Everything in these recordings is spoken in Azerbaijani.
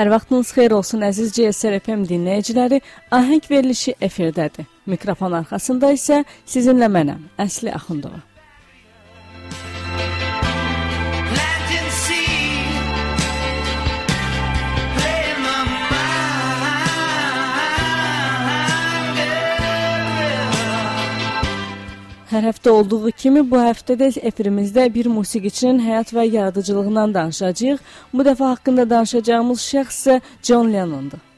Hər vaxtınız xeyir olsun əziz CSR FM dinləyiciləri. Ahəng verilişi efirdədir. Mikrofon arxasında isə sizinlə mənəm, Əsli Axundova. Hər həftə olduğu kimi bu həftə də efirimizdə bir musiqiçinin həyat və yaradıcılığından danışacağıq. Bu dəfə haqqında danışacağımız şəxs isə John Lennondur.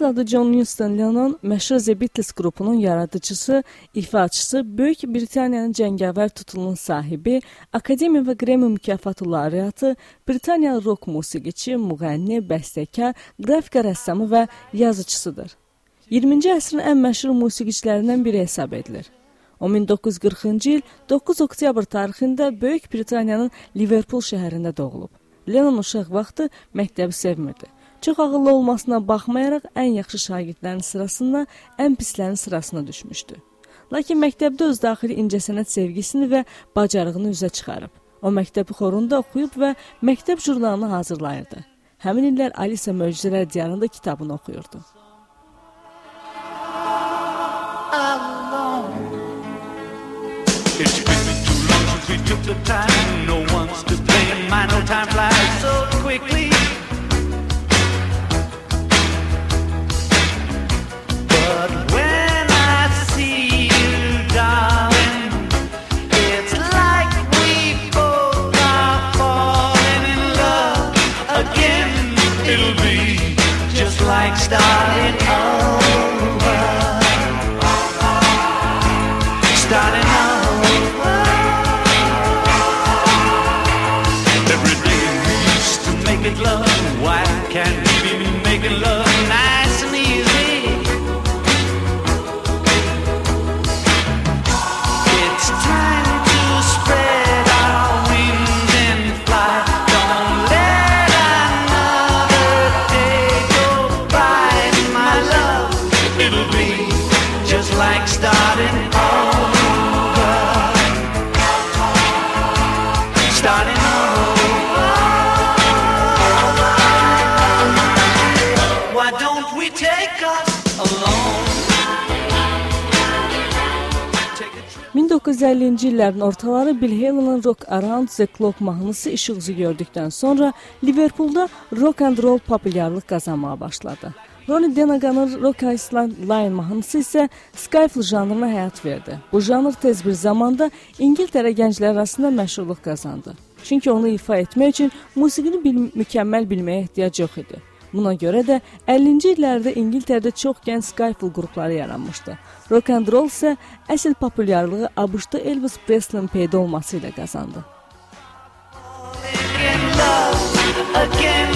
Əsl adı John Huston Lennon məşhur The Beatles qrupunun yaradıcısı, ifaçısı, Böyük Britaniyanın cəngavər tutulunun sahibi, Akademiya və Grammy mükafatı laureatı, Britaniyalı rock musiqiçi, müğənni, bəstəkar, qrafika rəssamı və yazıçısıdır. 20-ci əsrin ən məşhur musiqiçilərindən biri hesab edilir. O 1940-cı il 9 oktyabr tarixində Böyük Britaniyanın Liverpool şəhərində doğulub. Lennon uşaq vaxtı məktəbi sevmirdi. Çox ağıllı olmasına baxmayaraq ən yaxşı şagirdlərin sırasında ən pislərin sırasına düşmüşdü. Lakin məktəbdə öz daxili incəsənət sevgisini və bacarığını üzə çıxarıb. O məktəb xorunda oxuyub və məktəb jurnalını hazırlayırdı. Həmin illər Alisa Möcüzələr Diyarında kitabını oxuyurdu. It's been too long since we took the time. No one's to blame. My no time flies so quickly. starting over. Every day we used to make it love. Why can't we be making love? 1950-ci illərin ortaları Bill Haley-ın Rock Around the Clock mahnısı işıq üzü gördükdən sonra Liverpoolda rock and roll populyarlıq qazanmağa başladı. Ronnie Denaganın Rock Island Line mahnısı isə Skyfall janrına həyat verdi. Bu janr tez bir zamanda İngiltərə gəncləri arasında məşhurluq qazandı. Çünki onu ifa etmək üçün musiqini bil mükəmməl bilməyə ehtiyac yox idi. Buna görə də 50-ci illərdə İngiltərədə çox gənc Skyfall qrupları yaranmışdı. Rock and roll isə əsl populyarlığı ABŞ-da Elvis Presley-in peyda olması ilə qazandı. Again,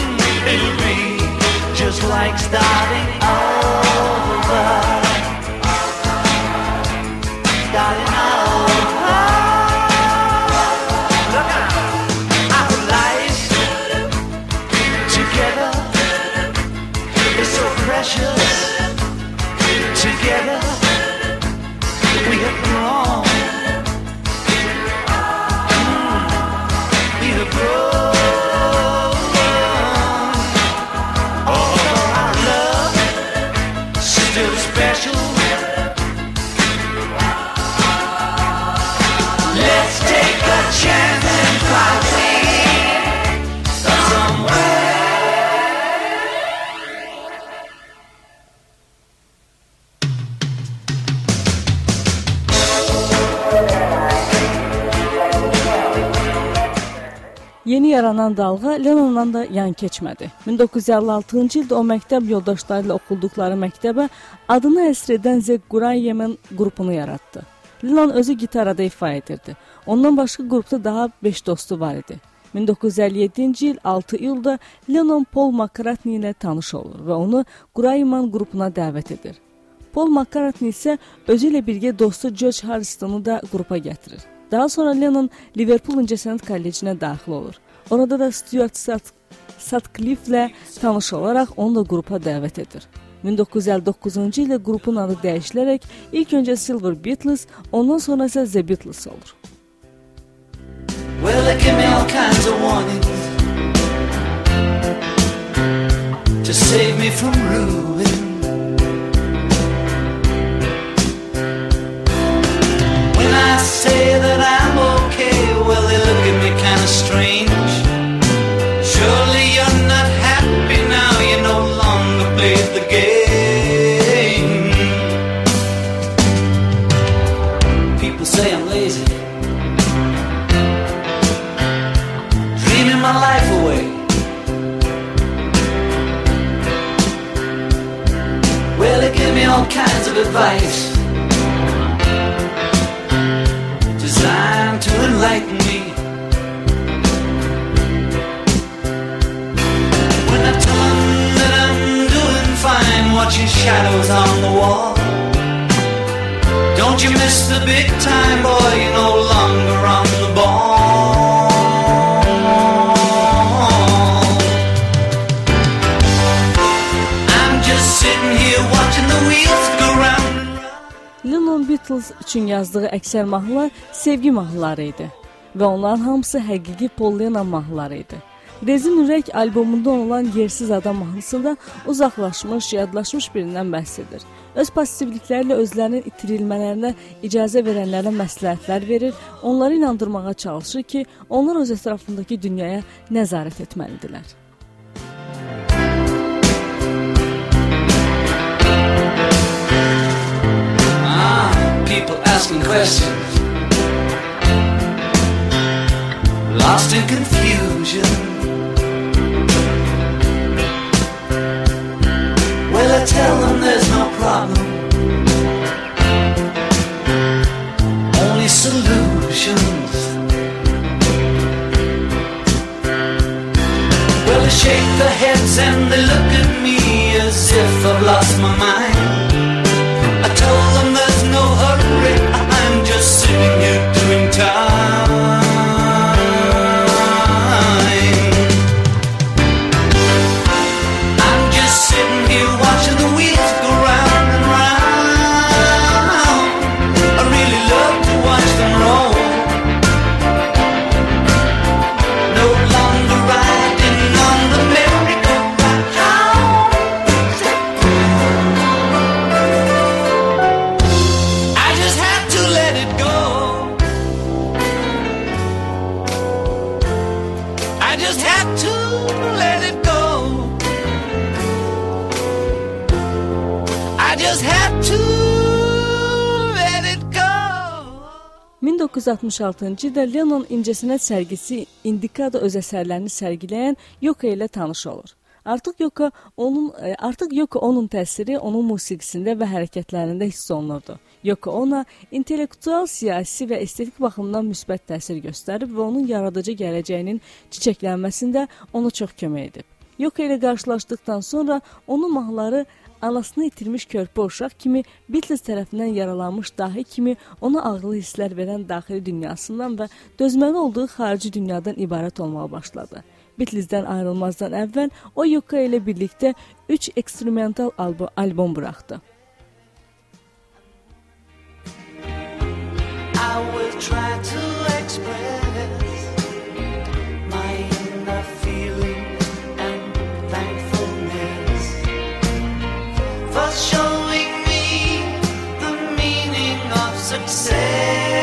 it'll be just like starting over. Yaranan dalğa Lennonla da yan keçmədi. 1956-cı ildə o məktəb yoldaşları ilə oxuduqları məktəbə adını həsr edən The Gurayemin qrupunu yaratdı. Lennon özü gitarada ifa edirdi. Ondan başqa qrupda daha 5 dostu var idi. 1957-ci il 6 iyulda Lennon Paul McCartney ilə tanış olur və onu Gurayeman qrupuna dəvət edir. Paul McCartney isə özü ilə birgə dostu George Harrisonu da qrupa gətirir. Daha sonra Lennon Liverpool İncəsənət Kollecinə daxil olur. Orada da Stuart Sutcliffe-lə tanış olaraq onu da qrupa dəvət edir. 1959-cu ildə qrupun adı dəyişilərək ilk öncə Silver Beatles, ondan sonra isə The Beatles olur. Well, they give me all kinds of warnings to save me from ruin. When I say that I'm okay, well, they look at me kind of strange. All kinds of advice designed to enlighten me. When I tell them that I'm doing fine, watching shadows on the wall. Don't you miss the big time, boy? You're no longer on the ball. I'm just sitting here watching the wheels go round. Lennon Beatles üçün yazdığı əksər mahnılar sevgi mahnıları idi və onların hamısı həqiqi Paul Lennon mahnıları idi. Rezin Ürək albomunda olan Yersiz Adam mahnısında uzaqlaşmış, yadlaşmış birindən bəhs edir. Öz passivlikləri ilə özlərinin itirilmələrinə icazə verənlərə məsləhətlər verir, onları inandırmağa çalışır ki, onlar öz ətrafındakı dünyaya nəzarət etməlidirlər. people asking questions, lost in confusion. Tell them there's no problem. Only solutions. Well, they shake their heads and they look at me as if I've lost my mind. 1966-cı ildə Lennon incəsənət sərgisi Indikada öz əsərlərini sərgiləyən Yoko ilə tanış olur. Artıq Yoko onun e, artıq Yoko onun təsiri onun musiqisində və hərəkətlərində hiss olunurdu. Yoko ona intellektual, siyasi və estetik baxımdan müsbət təsir göstərib və onun yaradıcı gələcəyinin çiçəklənməsində ona çox kömək edib. Yoko ilə qarşılaşdıqdan sonra onun mahnıları anasını itirmiş körpə uşaq kimi Beatles tərəfindən yaralanmış dahi kimi ona ağrılı hisslər verən daxili dünyasından və dözməli olduğu xarici dünyadan ibarət olmağa başladı. Beatles'dən ayrılmazdan əvvəl o Yoko ilə birlikdə 3 eksperimental albom, albom buraxdı. I will try to express showing me the meaning of success.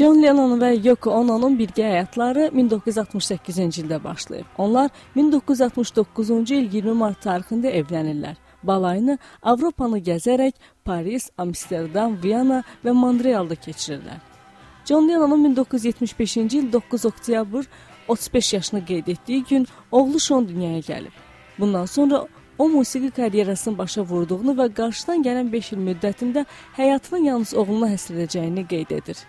John Lennon və Yoko Ono'nun birgə həyatları 1968-ci ildə başlayıb. Onlar 1969-cu il 20 mart tarixində evlənirlər. Balayını Avropanı gəzərək Paris, Amsterdam, Viyana və Montrealda keçirirlər. John Lennonun 1975-ci il 9 oktyabr 35 yaşını qeyd etdiyi gün oğlu Sean dünyaya gəlib. Bundan sonra o musiqi karyerasını başa vurduğunu və qarşıdan gələn 5 il müddətində həyatını yalnız oğluna həsr edəcəyini qeyd edir.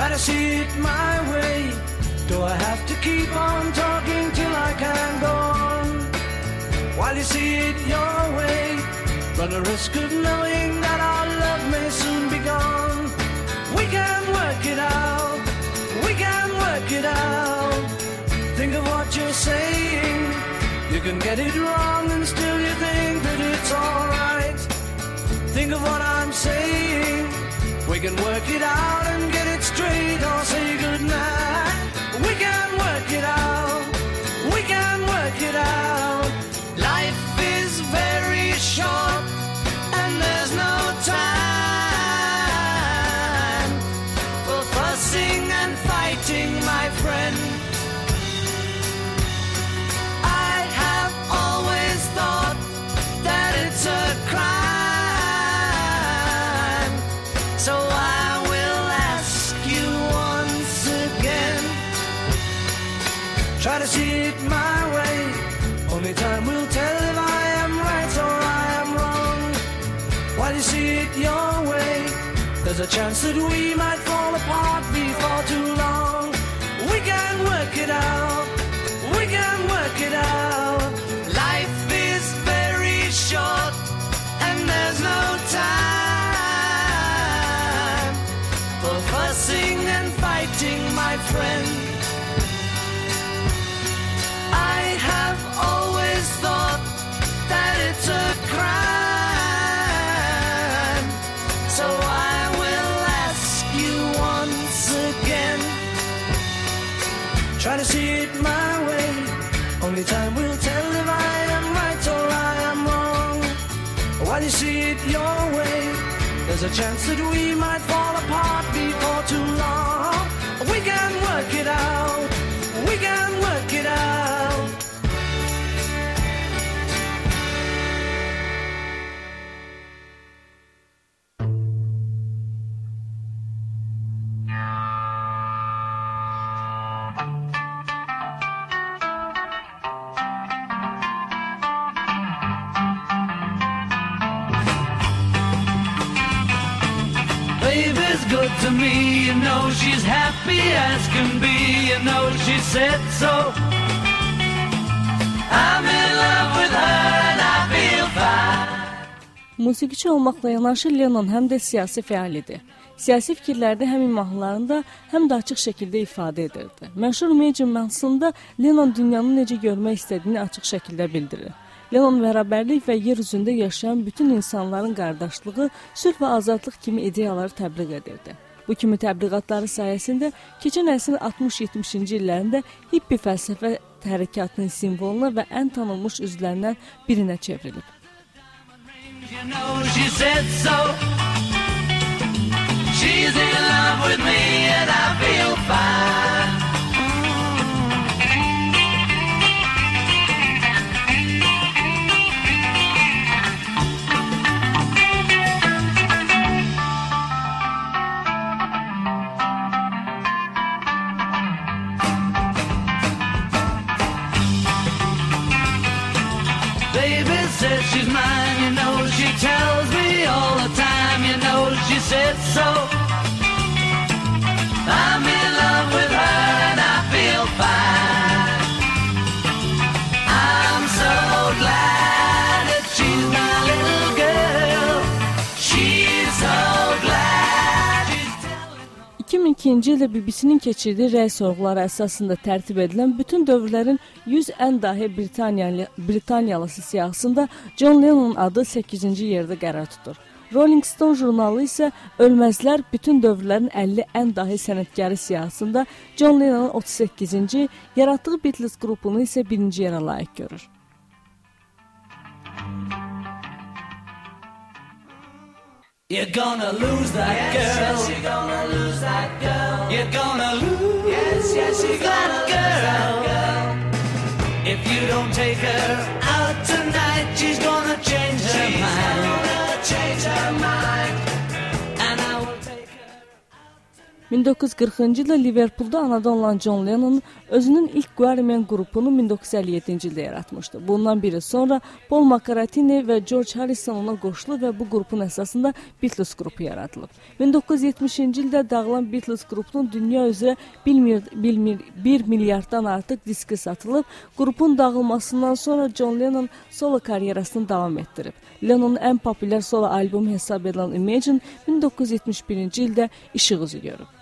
Try to see it my way. Do I have to keep on talking till I can go on? While you see it your way, run a risk of knowing that our love may soon be gone. We can work it out. We can work it out. Think of what you're saying. You can get it wrong and still you think that it's alright. Think of what I'm saying. We can work it out and get it straight or say goodnight. It my way. Only time will tell if I am right or I am wrong. While you see it your way, there's a chance that we might fall apart before too long. We can work it out. We can work it out. Life is very short and there's no time for fussing and fighting, my friend. Try to see it my way. Only time will tell if I am right or I am wrong. While you see it your way, there's a chance that we might fall apart before too long. We can work it out. We can work it out. To me, you know she's happy as can be, you know she said so. I'm in love with her and I feel fine. Musiqiçi olmaqla yanaşı Lennon həm də siyasi fəal idi. Siyasi fikirlərini həm mahnılarında, həm də açıq şəkildə ifadə edirdi. Məşhur Imagine mahnısında Lennon dünyanı necə görmək istədiyini açıq şəkildə bildirir. Lennon bərabərlik və yer üzündə yaşayan bütün insanların qardaşlığı, sülh və azadlıq kimi ideyaları təbliğ edirdi. Bu kimi təbliğatları sayəsində keçən əsrin 60-70-ci illərində hippi fəlsəfə hərəkatının simvoluna və ən tanınmış üzvlərindən birinə çevrilib. You know she said so. She's in love with me and I feel fine. Says she's mine, you know she tells me all the time, you know she said so. 2002-ci ildə BBC-nin keçirdiyi rəy sorğuları əsasında tərtib edilən bütün dövrlərin 100 ən dahi Britaniyalı Britaniyalısı siyahısında John Lennon'un adı 8-ci yerdə qərar tutur. Rolling Stone jurnalı isə Ölməzlər bütün dövrlərin 50 ən dahi sənətkarı siyahısında John Lennon'un 38-ci, yaratdığı Beatles qrupunu isə birinci yerə layiq görür. You're gonna lose that yes, girl. Yes, you're gonna lose that girl. You're gonna lose yes, yes, you're that, gonna girl. Lose that girl. If you don't take her out tonight, she's gonna change her mind. she's. Gonna change her mind. 1940-cı ildə Liverpoolda anadan olan John Lennon özünün ilk Quarrymen qrupunu 1957-ci ildə yaratmışdı. Bundan biri sonra Paul McCartney və George Harrison ona qoşulub və bu qrupun əsasında Beatles qrupu yaradılıb. 1970-ci ildə dağılan Beatles qrupunun dünya üzrə 1 milyarddan artıq diski satılıb. Qrupun dağılmasından sonra John Lennon solo karyerasını davam etdirib. Lennonun ən populyar solo albomu hesab edilən Imagine 1971-ci ildə işıq üzü görüb.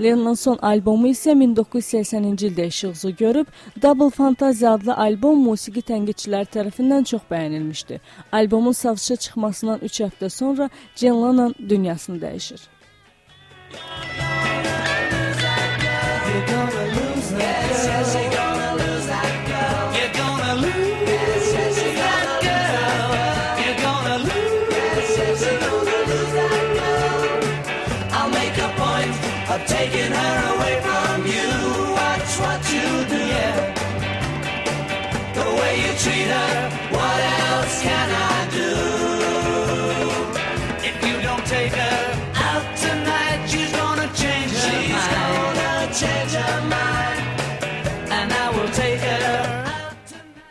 Lennonun son albomu isə 1980-ci ildə işıq üzü görüb, Double Fantasy adlı albom musiqi tənqidçiləri tərəfindən çox bəyənilmişdi. Albomun satışa çıxmasından 3 həftə sonra John Lennon dünyasını dəyişir.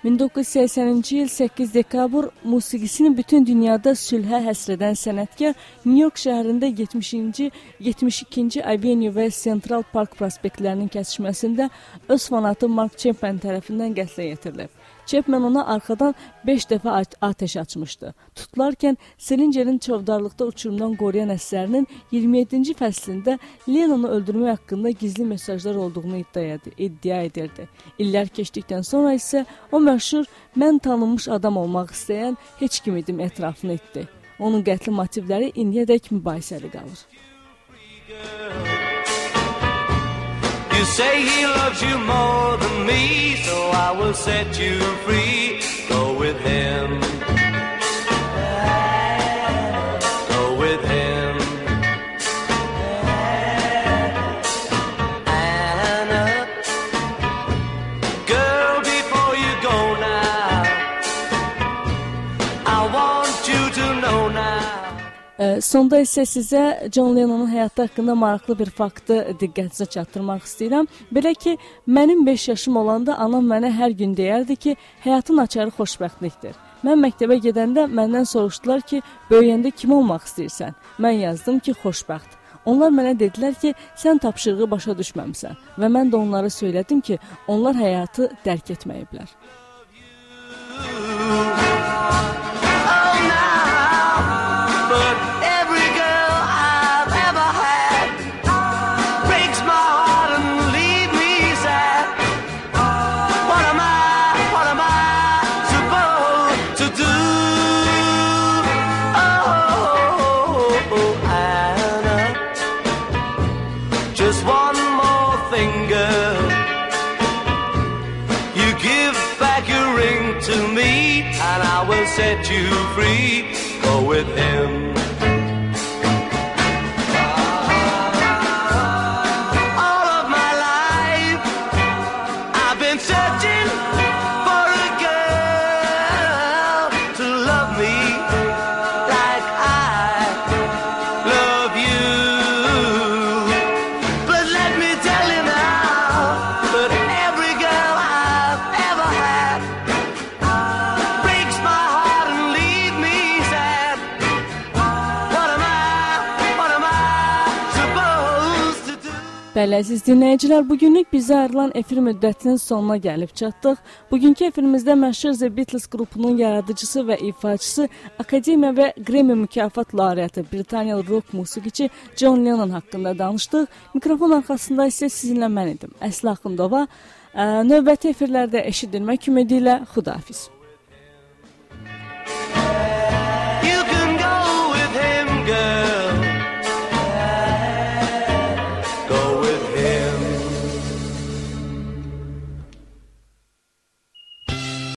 1980-ci il 8 dekabr musiqisini bütün dünyada sülhə həsr edən sənətkar New York şəhərində 70-ci, 72-ci Avenue və Central Park prospektlərinin kəsişməsində öz fanatı Mark Chapman tərəfindən qətlə yetirilib. Chapman ona arxadan 5 dəfə atəş açmışdı. Tutularkən Selingerin çovdarlıqda uçurumdan qoruyan əsərinin 27-ci fəslində Lennonu öldürmək haqqında gizli mesajlar olduğunu iddia, iddia edirdi. İllər keçdikdən sonra isə o məşhur mən tanınmış adam olmaq istəyən heç kim idim etirafını etdi. Onun qətli motivləri indiyədək mübahisəli qalır. Girl. You say he loves you more than me, so I will set you free. Go with him. Sonda isə sizə John Lennonun həyatı haqqında maraqlı bir faktı diqqətinizə çatdırmaq istəyirəm. Belə ki, mənim 5 yaşım olanda anam mənə hər gün deyərdi ki, həyatın açarı xoşbəxtlikdir. Mən məktəbə gedəndə məndən soruşdular ki, böyüyəndə kim olmaq istəyirsən? Mən yazdım ki, xoşbəxt. Onlar mənə dedilər ki, sən tapşırığı başa düşməmisən və mən də onlara söylədim ki, onlar həyatı dərk etməyiblər. Bəli, əziz dinləyicilər, bugünlük bizə ayrılan efir müddətinin sonuna gəlib çatdıq. Bugünkü efirimizdə məşhur The Beatles qrupunun yaradıcısı və ifaçısı, Akademiya və Grammy mükafat laureatı Britaniyalı rock musiqiçi John Lennon haqqında danışdıq. Mikrofon arxasında isə sizinlə mən idim. Əsla Axundova. Növbəti efirlərdə eşidilmək ümidi ilə xudahafiz. You can go with him, girl.